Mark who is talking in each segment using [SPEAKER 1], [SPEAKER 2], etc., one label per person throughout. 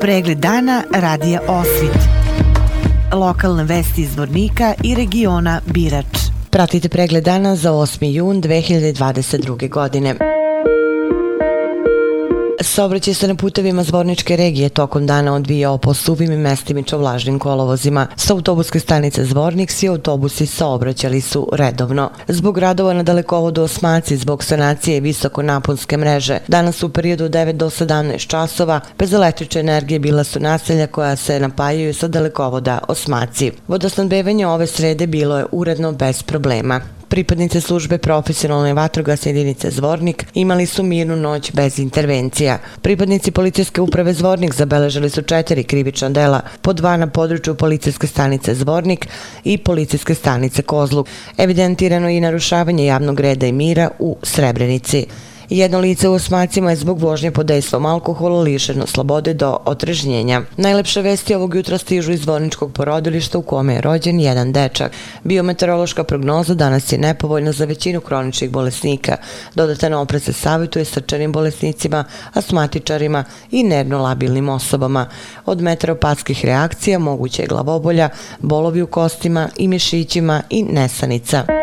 [SPEAKER 1] Pregled dana radija Osvit. Lokalne vesti iz Vornika i regiona Birač.
[SPEAKER 2] Pratite pregled dana za 8. jun 2022. godine. Saobraćaj se na putevima Zvorničke regije tokom dana odvijao po suvim i mestimično vlažnim kolovozima. Sa autobuske stanice Zvornik svi autobusi saobraćali su redovno. Zbog radova na dalekovodu Osmaci, zbog sanacije visoko naponske mreže, danas u periodu 9 do 17 časova, bez električne energije bila su naselja koja se napajaju sa dalekovoda Osmaci. Vodosnadbevanje ove srede bilo je uredno bez problema. Pripadnice službe profesionalne vatrogasne jedinice Zvornik imali su mirnu noć bez intervencija. Pripadnici policijske uprave Zvornik zabeležili su četiri krivična dela, po dva na području policijske stanice Zvornik i policijske stanice Kozluk. Evidentirano je i narušavanje javnog reda i mira u Srebrenici. Jedno lice u osmacima je zbog vožnje pod dejstvom alkohola lišeno slobode do otrežnjenja. Najlepše vesti ovog jutra stižu iz dvorničkog porodilišta u kome je rođen jedan dečak. Biometeorološka prognoza danas je nepovoljna za većinu kroničnih bolesnika. Dodatan opre se savjetuje srčanim bolesnicima, asmatičarima i nervno-labilnim osobama. Od meteoropatskih reakcija moguće je glavobolja, bolovi u kostima i mišićima i nesanica.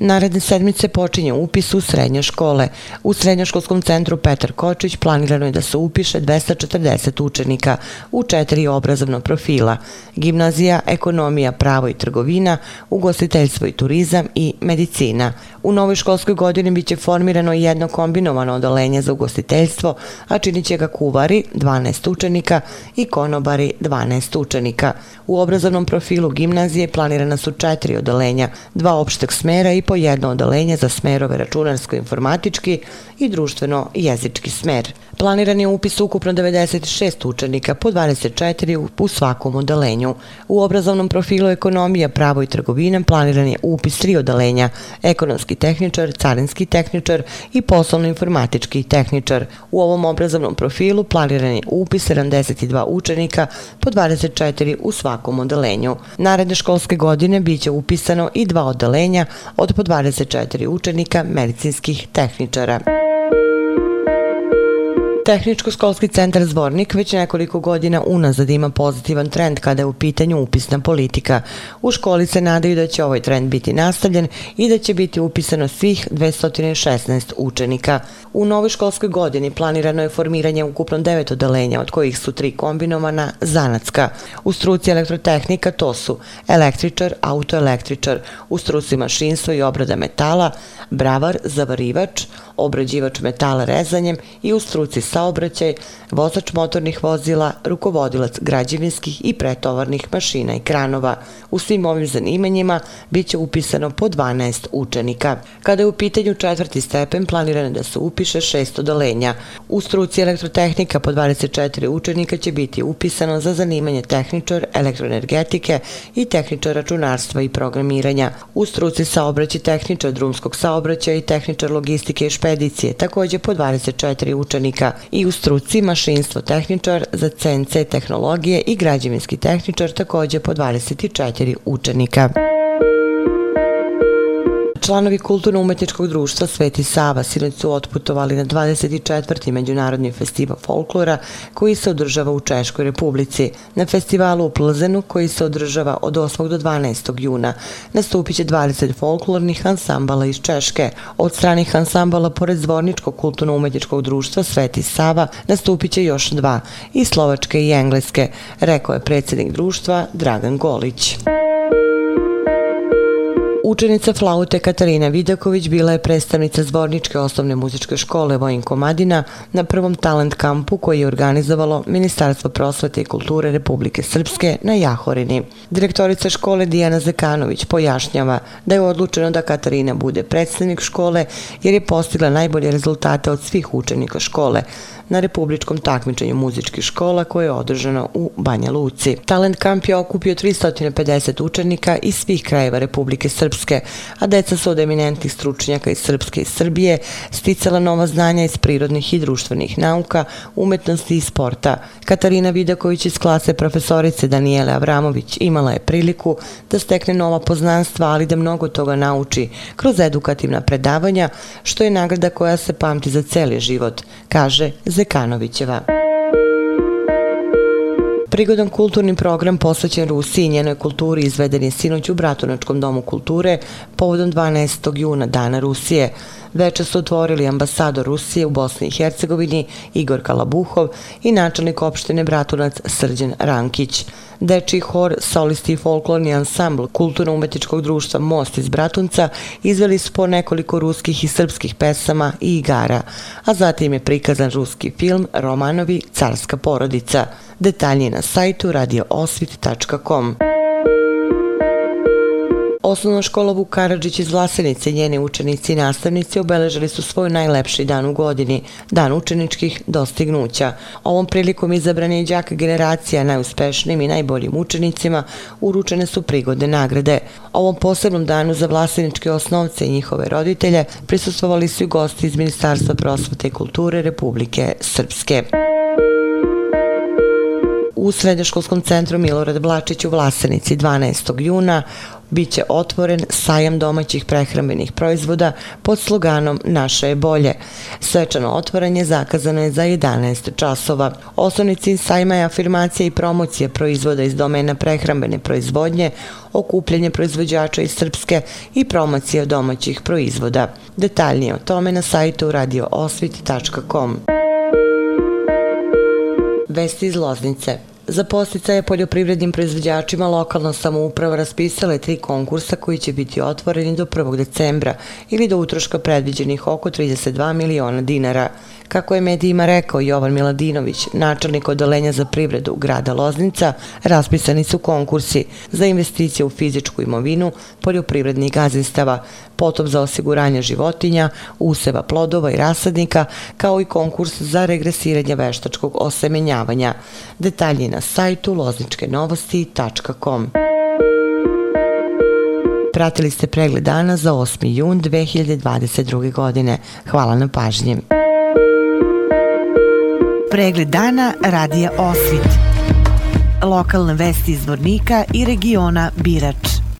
[SPEAKER 2] Naredne sedmice počinje upis u srednje škole. U srednjoškolskom centru Petar Kočić planirano je da se upiše 240 učenika u četiri obrazovnog profila. Gimnazija, ekonomija, pravo i trgovina, ugostiteljstvo i turizam i medicina. U novoj školskoj godini biće formirano jedno kombinovano odolenje za ugostiteljstvo, a činit će ga kuvari 12 učenika i konobari 12 učenika. U obrazovnom profilu gimnazije planirana su četiri odolenja, dva opšteg smera i po jedno odolenje za smerove računarsko-informatički i društveno-jezički smer. Planiran je upis ukupno 96 učenika po 24 u svakom odalenju. U obrazovnom profilu ekonomija, pravo i trgovina planiran je upis tri odalenja, ekonomski tehničar, carinski tehničar i poslovno-informatički tehničar. U ovom obrazovnom profilu planiran je upis 72 učenika po 24 u svakom odalenju. Naredne školske godine biće upisano i dva odalenja od po 24 učenika medicinskih tehničara. Tehničko-školski centar Zvornik već nekoliko godina unazad ima pozitivan trend kada je u pitanju upisna politika. U školi se nadaju da će ovaj trend biti nastavljen i da će biti upisano svih 216 učenika. U novoj školskoj godini planirano je formiranje ukupno devet odelenja, od kojih su tri kombinovana zanatska. U struci elektrotehnika to su električar, autoelektričar, u struci mašinstvo i obrada metala, bravar, zavarivač, obrađivač metala rezanjem i u struci saobraćaj, vozač motornih vozila, rukovodilac građevinskih i pretovarnih mašina i kranova. U svim ovim zanimanjima bit će upisano po 12 učenika. Kada je u pitanju četvrti stepen, planirano da se upiše šest odalenja. U struci elektrotehnika po 24 učenika će biti upisano za zanimanje tehničar elektroenergetike i tehničar računarstva i programiranja. U struci saobraći tehničar drumskog saobraćaja i tehničar logistike i špedicije, također po 24 učenika i u struci mašinstvo tehničar za CNC tehnologije i građevinski tehničar također po 24 učenika. Članovi Kulturno-umetničkog društva Sveti Sava sinoć su otputovali na 24. Međunarodni festival folklora koji se održava u Češkoj republici. Na festivalu u Plzenu koji se održava od 8. do 12. juna nastupit će 20 folklornih ansambala iz Češke. Od stranih ansambala pored Zvorničkog kulturno-umetničkog društva Sveti Sava nastupit će još dva, i Slovačke i Engleske, rekao je predsjednik društva Dragan Golić. Učenica flaute Katarina Vidaković bila je predstavnica Zvorničke osnovne muzičke škole Vojin Komadina na prvom talent kampu koji je organizovalo Ministarstvo prosvete i kulture Republike Srpske na Jahorini. Direktorica škole Dijana Zekanović pojašnjava da je odlučeno da Katarina bude predstavnik škole jer je postigla najbolje rezultate od svih učenika škole, na republičkom takmičenju muzičkih škola koje je održano u Banja Luci. Talent kamp je okupio 350 učenika iz svih krajeva Republike Srpske a deca su od eminentnih stručnjaka iz Srpske i Srbije sticala nova znanja iz prirodnih i društvenih nauka, umetnosti i sporta. Katarina Vidaković iz klase profesorice Danijele Avramović imala je priliku da stekne nova poznanstva, ali da mnogo toga nauči kroz edukativna predavanja, što je nagrada koja se pamti za celi život, kaže Zekanovićeva. Prigodan kulturni program posvećen Rusiji i njenoj kulturi izveden je sinoć u Bratunačkom domu kulture povodom 12. juna Dana Rusije. Veče su otvorili ambasador Rusije u Bosni i Hercegovini Igor Kalabuhov i načelnik opštine Bratunac Srđan Rankić. Deči hor, solisti i folklorni ansambl Kulturno-umetničkog društva Most iz Bratunca izveli su po nekoliko ruskih i srpskih pesama i igara, a zatim je prikazan ruski film Romanovi Carska porodica. Detalje na sajtu radioosvit.com. Osnovna škola Vuk Karadžić iz Vlasenice, njeni učenici i nastavnici obeležili su svoj najlepši dan u godini, dan učeničkih dostignuća. Ovom prilikom izabrani je džak generacija najuspešnijim i najboljim učenicima uručene su prigodne nagrade. Ovom posebnom danu za vlaseničke osnovce i njihove roditelje prisustovali su i gosti iz Ministarstva prosvete i kulture Republike Srpske. U Srednjoškolskom centru Milorad Blačić u Vlasenici 12. juna Biće otvoren sajam domaćih prehrambenih proizvoda pod sloganom Naše je bolje. Svečano otvoranje zakazano je za 11 časova. Osnovni cilj sajma je afirmacija i promocija proizvoda iz domena prehrambene proizvodnje, okupljanje proizvođača iz Srpske i promocija domaćih proizvoda. Detaljnije o tome na sajtu radioosvit.com. Vesti iz Loznice. Za posticaje poljoprivrednim proizvođačima lokalna samouprava raspisala je tri konkursa koji će biti otvoreni do 1. decembra ili do utroška predviđenih oko 32 miliona dinara. Kako je medijima rekao Jovan Miladinović, načelnik odalenja za privredu grada Loznica, raspisani su konkursi za investicije u fizičku imovinu poljoprivrednih gazinstava, potom za osiguranje životinja, useva plodova i rasadnika, kao i konkurs za regresiranje veštačkog osemenjavanja. Detalji na sajtu lozničkenovosti.com. Pratili ste pregled dana za 8. jun 2022. godine. Hvala na pažnji.
[SPEAKER 1] Pregled dana radija Osvit. Lokalne vesti iz Vornika i regiona Birač.